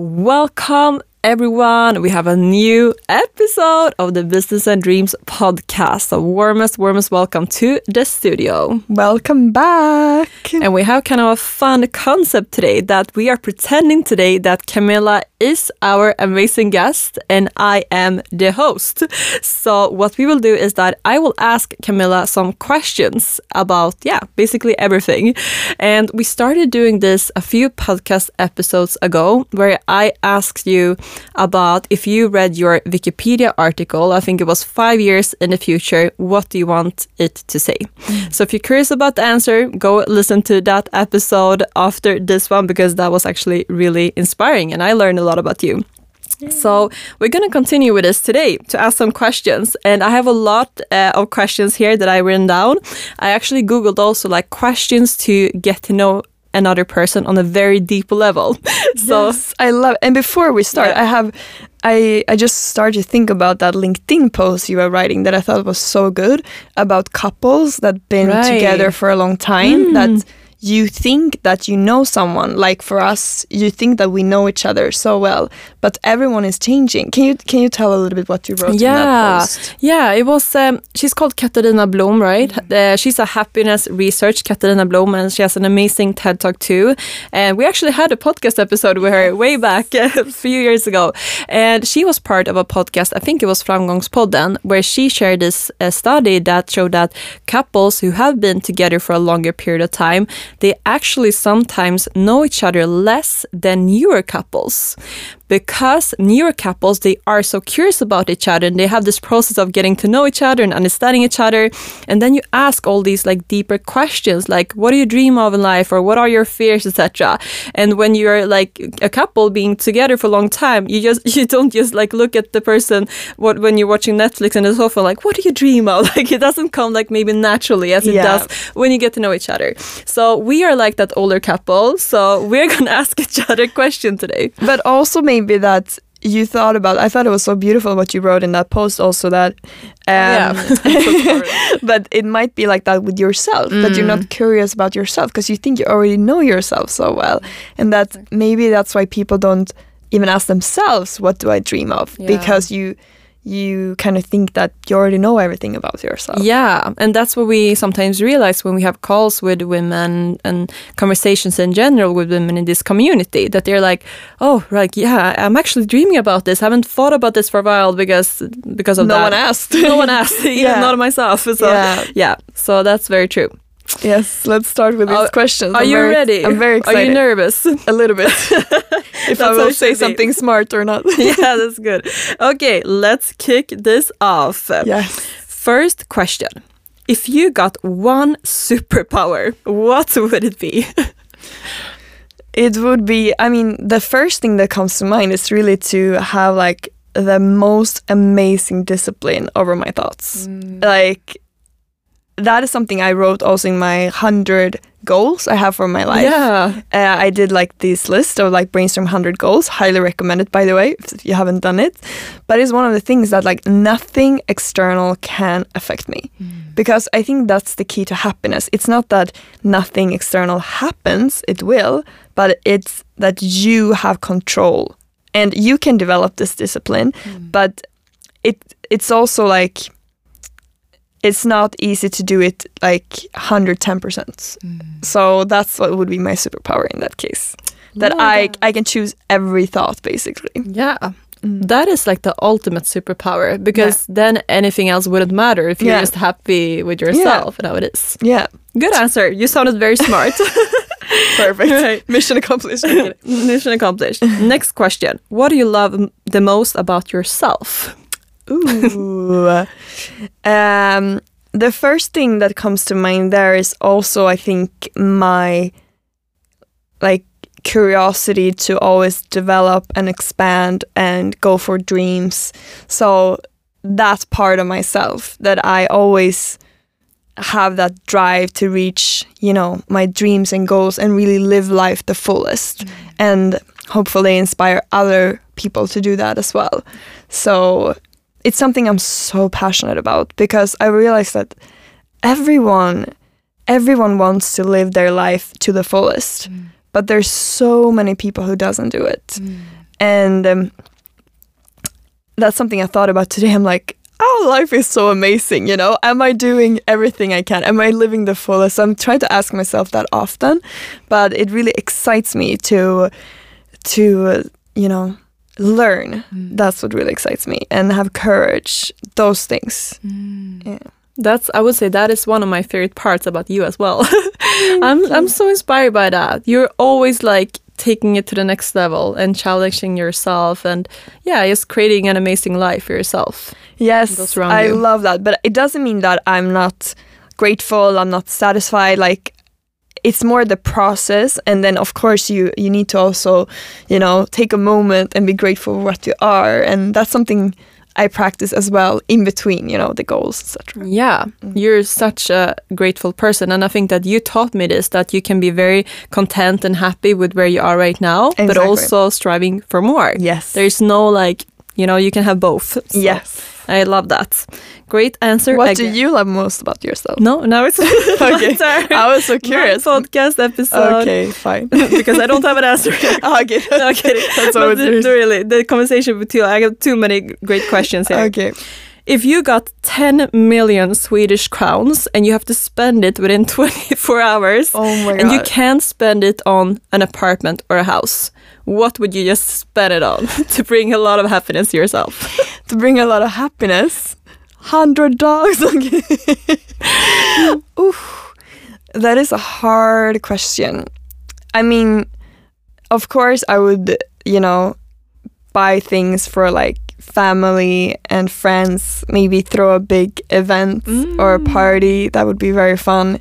Welcome, everyone. We have a new episode of the Business and Dreams podcast. So, warmest, warmest welcome to the studio. Welcome back. And we have kind of a fun concept today that we are pretending today that Camilla is our amazing guest and I am the host. So, what we will do is that I will ask Camilla some questions about, yeah, basically everything. And we started doing this a few podcast episodes ago where I asked you about if you read your Wikipedia article, I think it was five years in the future, what do you want it to say? Mm. So, if you're curious about the answer, go listen to that episode after this one because that was actually really inspiring and I learned a lot about you. So we're going to continue with this today to ask some questions, and I have a lot uh, of questions here that I written down. I actually googled also like questions to get to know another person on a very deep level. so yes, I love. It. And before we start, yeah. I have. I, I just started to think about that LinkedIn post you were writing that I thought was so good about couples that been right. together for a long time mm. that you think that you know someone like for us you think that we know each other so well but everyone is changing. Can you can you tell a little bit what you wrote yeah. yeah it was um, she's called Katarina Blom right? Mm -hmm. uh, she's a happiness research Katarina Blom and she has an amazing TED talk too. And we actually had a podcast episode with her way back a few years ago. And she was part of a podcast I think it was Framgångspodden where she shared this uh, study that showed that couples who have been together for a longer period of time they actually sometimes know each other less than newer couples because newer couples they are so curious about each other and they have this process of getting to know each other and understanding each other. And then you ask all these like deeper questions like what do you dream of in life? or what are your fears? etc and when you're like a couple being together for a long time you just you don't just like look at the person what when you're watching netflix and the sofa like what do you dream of? Like it doesn't come like maybe naturally as it yeah. does when you get to know each other. So we are like that older couple so we're gonna ask each other question today. But also maybe maybe that you thought about i thought it was so beautiful what you wrote in that post also that um, yeah. but it might be like that with yourself mm. that you're not mm. curious about yourself because you think you already know yourself so well and that maybe that's why people don't even ask themselves what do i dream of yeah. because you you kind of think that you already know everything about yourself. Yeah, and that's what we sometimes realize when we have calls with women and conversations in general with women in this community that they're like, "Oh, right, yeah, I'm actually dreaming about this. I haven't thought about this for a while because because of no that. one asked. no one asked, even yeah. not myself. So yeah. yeah, so that's very true. Yes, let's start with these questions. Are I'm you very, ready? I'm very excited. Are you nervous? A little bit. if I will say something smart or not. yeah, that's good. Okay, let's kick this off. Yes. First question. If you got one superpower, what would it be? it would be, I mean, the first thing that comes to mind is really to have like the most amazing discipline over my thoughts. Mm. Like, that is something I wrote also in my 100 goals I have for my life. Yeah. Uh, I did like this list of like brainstorm 100 goals. Highly recommend it, by the way, if you haven't done it. But it's one of the things that like nothing external can affect me. Mm. Because I think that's the key to happiness. It's not that nothing external happens, it will, but it's that you have control. And you can develop this discipline, mm. but it it's also like it's not easy to do it like 110%. Mm. So that's what would be my superpower in that case. That yeah. I I can choose every thought basically. Yeah. Mm. That is like the ultimate superpower because yeah. then anything else wouldn't matter if you're yeah. just happy with yourself and how it is. Yeah. Good answer. You sounded very smart. Perfect. Right. Mission accomplished. Mission accomplished. Next question. What do you love the most about yourself? Ooh. um, the first thing that comes to mind there is also, I think, my like curiosity to always develop and expand and go for dreams. So that's part of myself that I always have that drive to reach, you know, my dreams and goals and really live life the fullest mm. and hopefully inspire other people to do that as well. So it's something I'm so passionate about because I realize that everyone everyone wants to live their life to the fullest. Mm. But there's so many people who doesn't do it. Mm. and um, that's something I thought about today. I'm like, oh, life is so amazing, you know? Am I doing everything I can? Am I living the fullest? I'm trying to ask myself that often, but it really excites me to, to, uh, you know, learn. Mm. That's what really excites me and have courage. Those things. Mm. Yeah. That's I would say that is one of my favorite parts about you as well. I'm I'm so inspired by that. You're always like taking it to the next level and challenging yourself and yeah, just creating an amazing life for yourself. Yes, those around I you. love that. But it doesn't mean that I'm not grateful, I'm not satisfied. Like it's more the process and then of course you you need to also, you know, take a moment and be grateful for what you are. And that's something I practice as well in between, you know, the goals, etc. Yeah, mm. you're such a grateful person. And I think that you taught me this that you can be very content and happy with where you are right now, but also striving for more. Yes. There's no like, you know, you can have both. So Yes. I love that. Great answer. What do you love most about yourself? No, now it's Okay. I was so curious. My podcast episode. Okay, fine. because I don't have an answer. okay. no, kidding. That's But always the- serious. the- really the conversation with you. I got too many great questions here. Okay. If you got 10 million Swedish crowns and you have to spend it within 24 hours, Oh my god. and you can't spend it on an apartment or a house, what would you just spend it on to bring a lot of happiness to yourself? To bring a lot of happiness. Hundred dogs. Okay. Oof. That is a hard question. I mean, of course, I would, you know, buy things for like family and friends. Maybe throw a big event or a party. That would be very fun.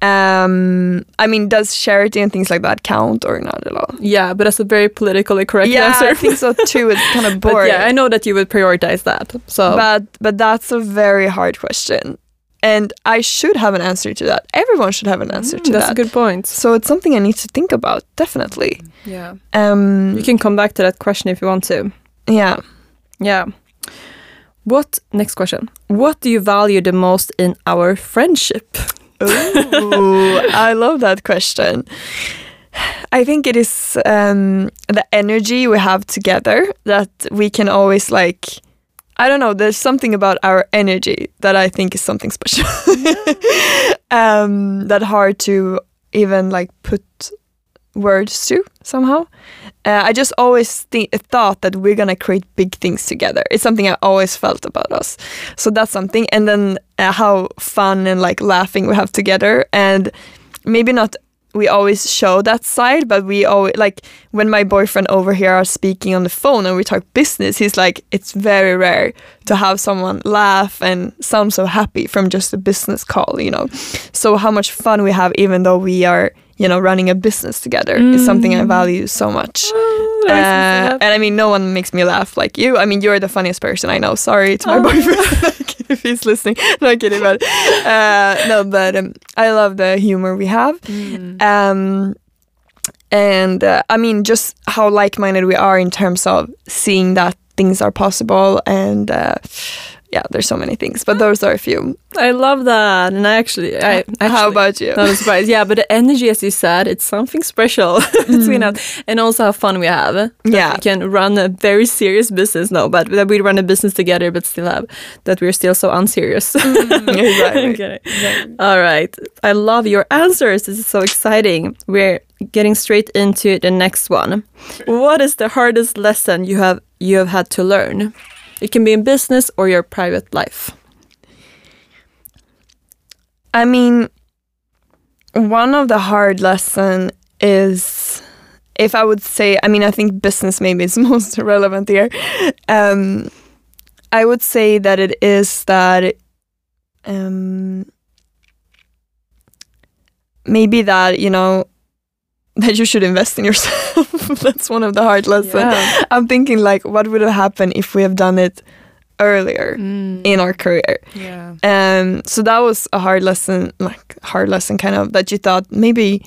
Um, I mean, does charity and things like that count or not at all? Yeah, but that's a very politically correct yeah, answer. I think so too. It's kind of But boring. yeah, I know that you would prioritize that. So but but that's a very hard question and i should have an answer to that everyone should have an answer to Mm, that's that a good point. so it's something i need to think about definitely Yeah. um You can come back to that question if you want to. yeah Yeah. What next question? What do you value the most in our friendship? Ooh, i love that question i think it is um the energy we have together that we can always like I don't know. There's something about our energy that I think is something special. um, that hard to even like put words to somehow. Uh, I just always thi- thought that we're gonna create big things together. It's something I always felt about us. So that's something. And then uh, how fun and like laughing we have together, and maybe not. We always show that side, but we always like when my boyfriend over here are speaking on the phone and we talk business. He's like, it's very rare to have someone laugh and sound so happy from just a business call, you know. So how much fun we have, even though we are, you know, running a business together, is something I value so much. Uh, and I mean, no one makes me laugh like you. I mean, you're the funniest person I know. Sorry to my boyfriend like, if he's listening. No kidding, but uh, no, but um, I love the humor we have. Um, and uh, I mean, just how like-minded we are in terms of seeing that things are possible, and uh, yeah, there's so many things, but those are a few. I love that, and I actually, I actually, how about you? Not. Yeah, but the energy, as you said, it's something special between mm. us, and also how fun we have. That Yeah. we can run a very serious business now, but that we run a business together, but still have that we're still so unserious. Mm, exactly. Okay. All right. I love your answers. This is so exciting. We're getting straight into the next one. What is the hardest lesson you have you have had to learn? It can be in business or your private life. I mean, one of the hard lesson is if I would say, I mean, I think business maybe is most relevant here. Um, I would say that it is that um, maybe that you know that you should invest in yourself. That's one of the hard lessons. Yeah. I'm thinking like, what would have happened if we have done it earlier in our career? Yeah. Um, so that was a hard lesson, like hard lesson, kind of that you thought maybe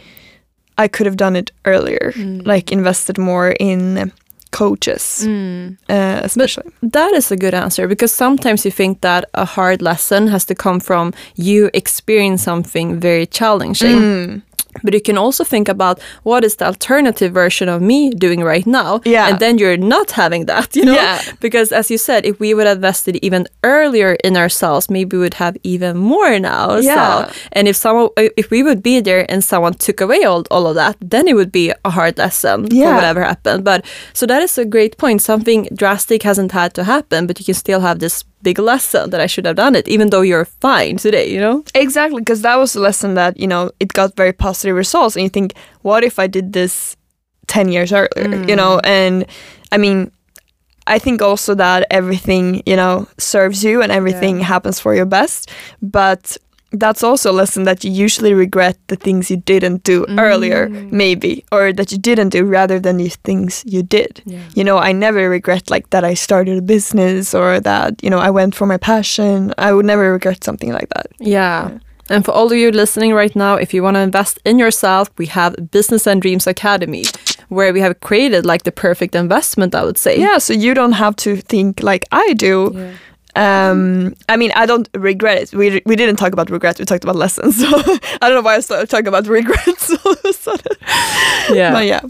I could have done it earlier, like invested more in coaches, uh, especially. That is a good answer because sometimes you think that a hard lesson has to come from you experience something very challenging. But you can also think about what is the alternative version of me doing right now? Yeah. And then you're not having that, you know? Yeah. Because as you said, if we would have invested even earlier in ourselves, maybe we would have even more now. Yeah. So, and if someone, if we would be there and someone took away all, all of that, then it would be a hard lesson Yeah. for whatever happened. But so that is a great point. Something drastic hasn't had to happen, but you can still have this big lesson that I should have done it, even though you're fine today, you know? Exactly, because that was a lesson that, you know, it got very positive results. And you think, what if I did this 10 years earlier, you mm. know? And I mean, I think also that everything, you know, serves you and everything Yeah. happens for your best. But that's also a lesson that you usually regret the things you didn't do mm. earlier, maybe, or that you didn't do rather than the things you did. Yeah. You know, I never regret like that I started a business or that, you know, I went for my passion. I would never regret something like that. Yeah. And for all of you listening right now, if you want to invest in yourself, we have Business and Dreams Academy, where we have created like the perfect investment, I would say. Yeah, so you don't have to think like I do. Yeah. Um, I mean, I don't regret it. We we didn't talk about regret. We talked about lessons. So I don't know why I started talking about regrets all of a sudden. Yeah. But yeah,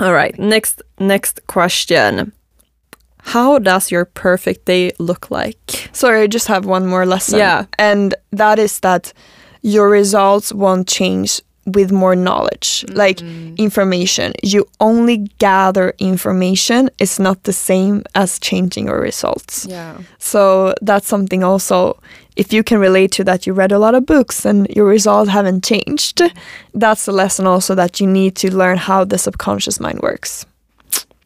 All right. Next next question. How does your perfect day look like? sorry, I just have one more lesson. Yeah. and that is that your results won't change with more knowledge, like mm. information. You only gather information. It's not the same as changing your results. Yeah. So that's something also, if you can relate to that, you read a lot of books and your results haven't changed, that's a lesson also that you need to learn how the subconscious mind works.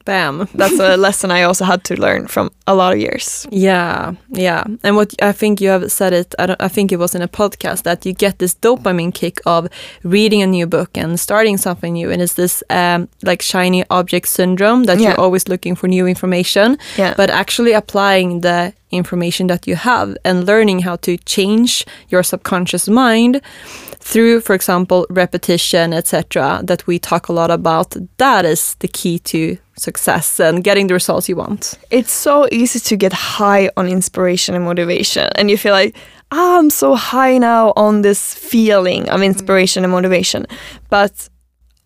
Bam. That's a lesson I also had to learn from a lot of years. Yeah, yeah. And what I think you have said it, I, don't, I think it was in a podcast that you get this dopamine kick of reading a new book and starting something new. And it's this um, like shiny object syndrome that Yeah. you're always looking for new information, Yeah. but actually applying the information that you have and learning how to change your subconscious mind through, for example, repetition, etc., that we talk a lot about. That is the key to success and getting the results you want. It's so easy to get high on inspiration and motivation, and you feel like, ah, I'm so high now on this feeling of inspiration and motivation. But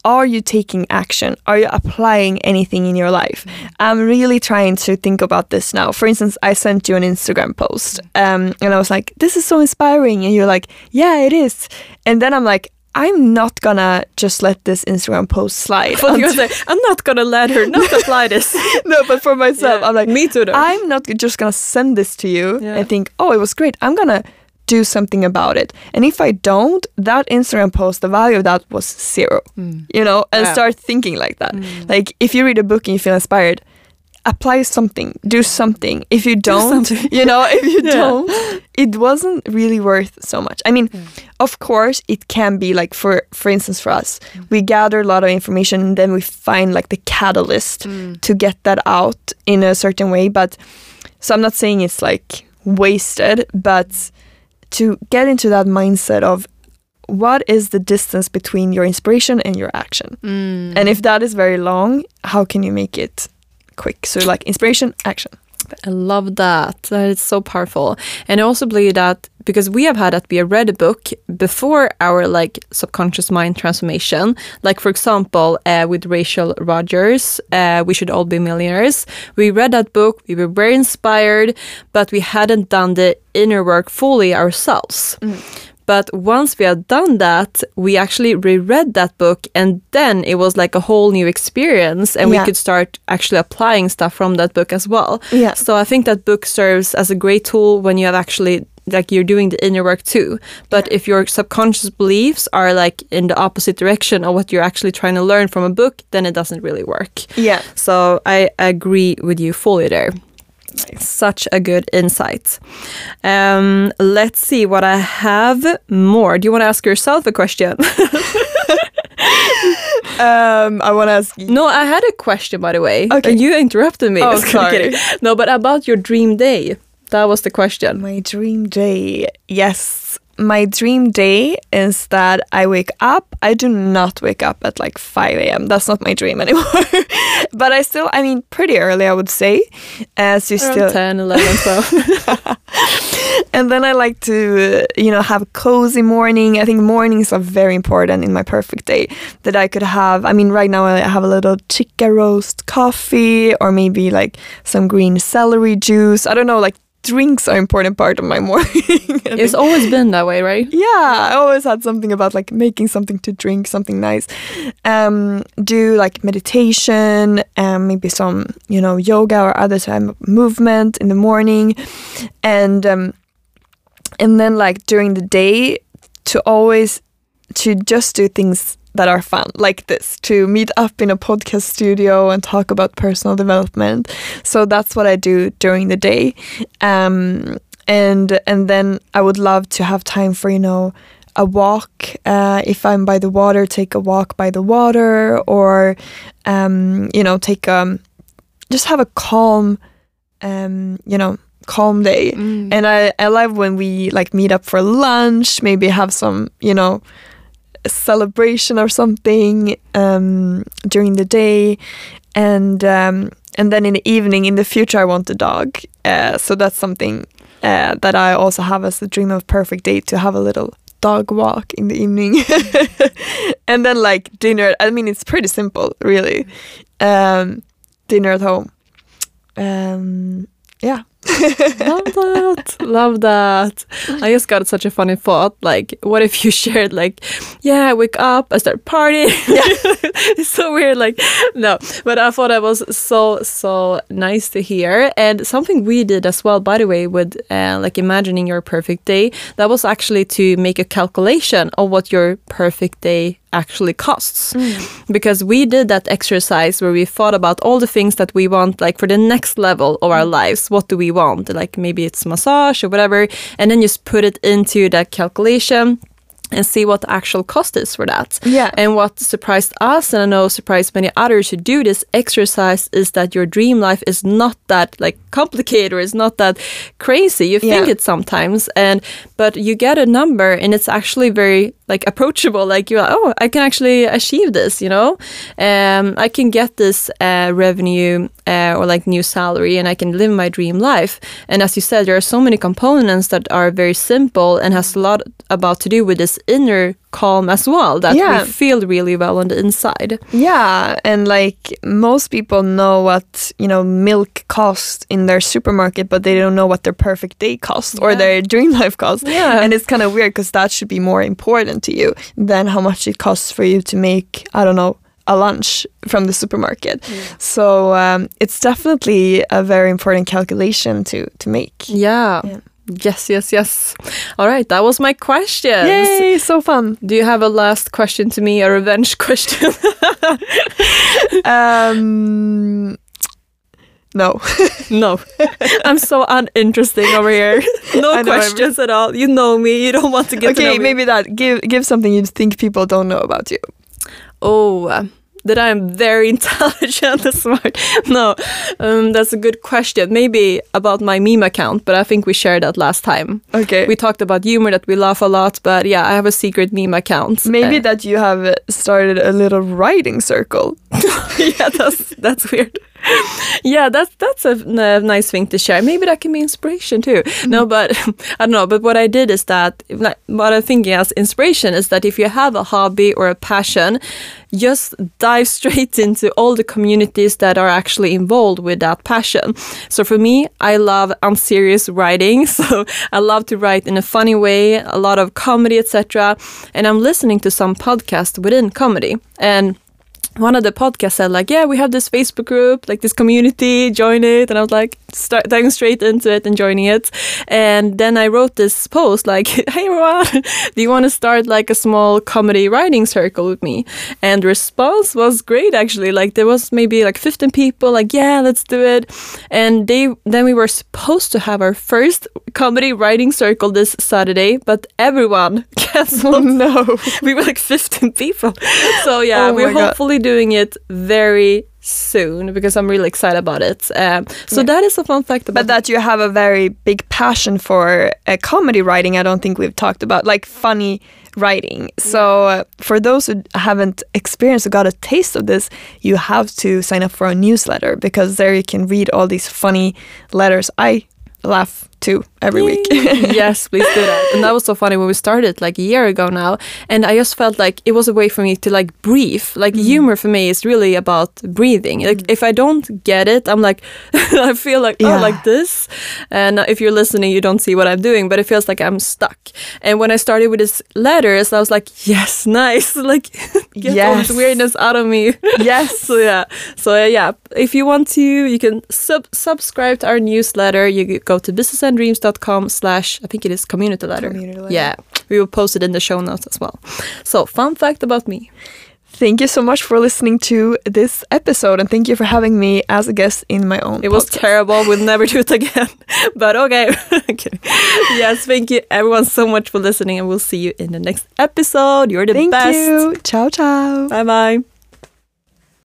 are you taking action? Are you applying anything in your life? I'm really trying to think about this now. For instance, I sent you an Instagram post um, and I was like, this is so inspiring. And you're like, yeah, it is. And then I'm like, I'm not gonna just let this Instagram post slide. But you're like, I'm not gonna let her not apply this. no, but for myself, Yeah. I'm like, Me too, though. I'm not just gonna send this to you Yeah. and think, oh, it was great. I'm gonna do something about it. And if I don't, that Instagram post, the value of that was zero. Mm. You know, and Yeah. start thinking like that. Mm. Like if you read a book and you feel inspired, apply something, do something. If you don't, something. you know, if you Yeah. don't, it wasn't really worth so much. I mean, mm. of course, it can be like for for instance for us, mm. we gather a lot of information and then we find like the catalyst mm. to get that out in a certain way. But so I'm not saying it's like wasted, but to get into that mindset of what is the distance between your inspiration and your action? And if that is very long, how can you make it quick? So like inspiration, action. I love that. That is so powerful. And I also believe that because we have had that we have read a book before our like subconscious mind transformation. Like for example, uh, with Rachel Rodgers, uh, We Should All Be Millionaires. We read that book, we were very inspired, but we hadn't done the inner work fully ourselves. But once we had done that, we actually reread that book, and then it was like a whole new experience, and we could start actually applying stuff from that book as well. Yeah. So I think that book serves as a great tool when you have actually like you're doing the inner work too. But if your subconscious beliefs are like in the opposite direction of what you're actually trying to learn from a book, then it doesn't really work. Yeah. So I agree with you fully there. Such a good insight. Um, let's see what I have more. Do you want to ask yourself a question? Um, I want to ask you. no, I had a question by the way. Okay. And you interrupted me. Oh, sorry. No, but about your dream day. That was the question. My dream day. Yes. My dream day is that I wake up. I do not wake up at like 5 a.m. That's not my dream anymore. but I still, I mean, pretty early, I would say. As you Around still. 10, 11, 12. and then I like to, uh, you know, have a cozy morning. I think mornings are very important in my perfect day. That I could have. I mean, right now I have a little chicken roast coffee, or maybe like some green celery juice. I don't know. Like drinks are important part of my morning. It's think. always been that way, right? yeah, I always had something about like making something to drink, something nice. Um, do like meditation, um, maybe some you know yoga or other type of movement in the morning, and um, and then like during the day to always to just do things that are fun like this to meet up in a podcast studio and talk about personal development. So that's what i do during the day. Um, and and then i would love to have time for you know a walk uh, if i'm by the water take a walk by the water or um, you know take um just have a calm um, you know calm day. Mm. and I, I love when we like meet up for lunch maybe have some you know celebration or something um, during the day. And um, and then in the evening in the future i want a dog. Uh, so that's something uh, that i also have as a dream of perfect day to have a little dog walk in the evening. And then like dinner i mean it's pretty simple really. Um, dinner at home. Um, yeah love that. Love that. I just got such a funny thought like what if you shared like yeah i wake up i start partying. It's so weird like no. But i thought that was so so nice to hear. And something we did as well by the way with uh, like imagining your perfect day that was actually to make a calculation of what your perfect day actually costs. Mm. Because we did that exercise where we thought about all the things that we want like for the next level of our mm. lives. What do we want? Like maybe it's massage or whatever. And then just put it into that calculation and see what the actual cost is for that. Yeah. And what surprised us, and I know surprised many others who do this exercise, is that your dream life is not that like complicated or it's not that crazy. You think Yeah. it sometimes, and but you get a number, and it's actually very like approachable. Like you're like, oh, I can actually achieve this. You know, um, I can get this uh, revenue uh, or like new salary, and I can live my dream life. And as you said, there are so many components that are very simple and has a lot about to do with this inner calm as well that Yeah. we feel really well on the inside. Yeah, and like most people know what you know milk costs in their supermarket, but they don't know what their perfect day costs or their dream life costs. Yeah. and it's kind of weird because that should be more important to you than how much it costs for you to make I don't know a lunch from the supermarket. So um, it's definitely a very important calculation to to make. Yeah. Yeah. Yes, yes, yes. All right, that was my question. Yay, so fun. Do you have a last question to me, a revenge question? um, no. no. I'm so uninteresting over here. No I know, I'm- questions at all. You know me. You don't want to get to okay, me. maybe that. Give give something you think people don't know about you. Oh, uh, that I'm very intelligent and smart. No, um, that's a good question. Maybe about my meme account, but I think we shared that last time. Okay. We talked about humor that we laugh a lot, but yeah, I have a secret meme account. Maybe Uh, that you have started a little writing circle. yeah, that's that's weird. Yeah, that's that's a, nice thing to share. Maybe that can be inspiration too. Mm. No, but I don't know. But what I did is that what I'm thinking as inspiration is that if you have a hobby or a passion, just dive straight into all the communities that are actually involved with that passion. So for me, I love unserious writing. So I love to write in a funny way, a lot of comedy, etc. And I'm listening to some podcasts within comedy and one of the podcasts said like, yeah, we have this Facebook group, like this community, join it. And I was like, start diving straight into it and joining it. And then I wrote this post like, hey everyone, do you want to start like a small comedy writing circle with me? And the response was great actually. Like there was maybe like 15 people like, yeah, let's do it. And they then we were supposed to have our first comedy writing circle this Saturday, but everyone canceled. Oh, no. we were like 15 people. So yeah, Oh we're my God. hopefully doing it very soon because I'm really excited about it. Um, so Yeah. that is a fun fact about But that you have a very big passion for uh, comedy writing, I don't think we've talked about, like funny writing. So, uh, for those who haven't experienced or got a taste of this, you have to sign up for a newsletter because there you can read all these funny letters. I laugh too every week. yes, please do that. And that was so funny when we started like a year ago now. And I just felt like it was a way for me to like breathe. Like Mm. humor for me is really about breathing. Like if I don't get it, I'm like, I feel like, Yeah. oh, like this. And if you're listening, you don't see what I'm doing, but it feels like I'm stuck. And when I started with this letters, I was like, yes, nice. Like get all this weirdness out of me. yes. So yeah, so uh, yeah, if you want to, you can sub subscribe to our newsletter. You go to businessandreams.com slash I think it is community letter. Community letter. Yeah, we will post it in the show notes as well. So fun fact about me. Thank you so much for listening to this episode and thank you for having me as a guest in my own It was terrible. We'll never do it again. but okay. okay. Yes, thank you everyone so much for listening, and we'll see you in the next episode. You're the Thank best. you. Ciao, ciao. Bye bye.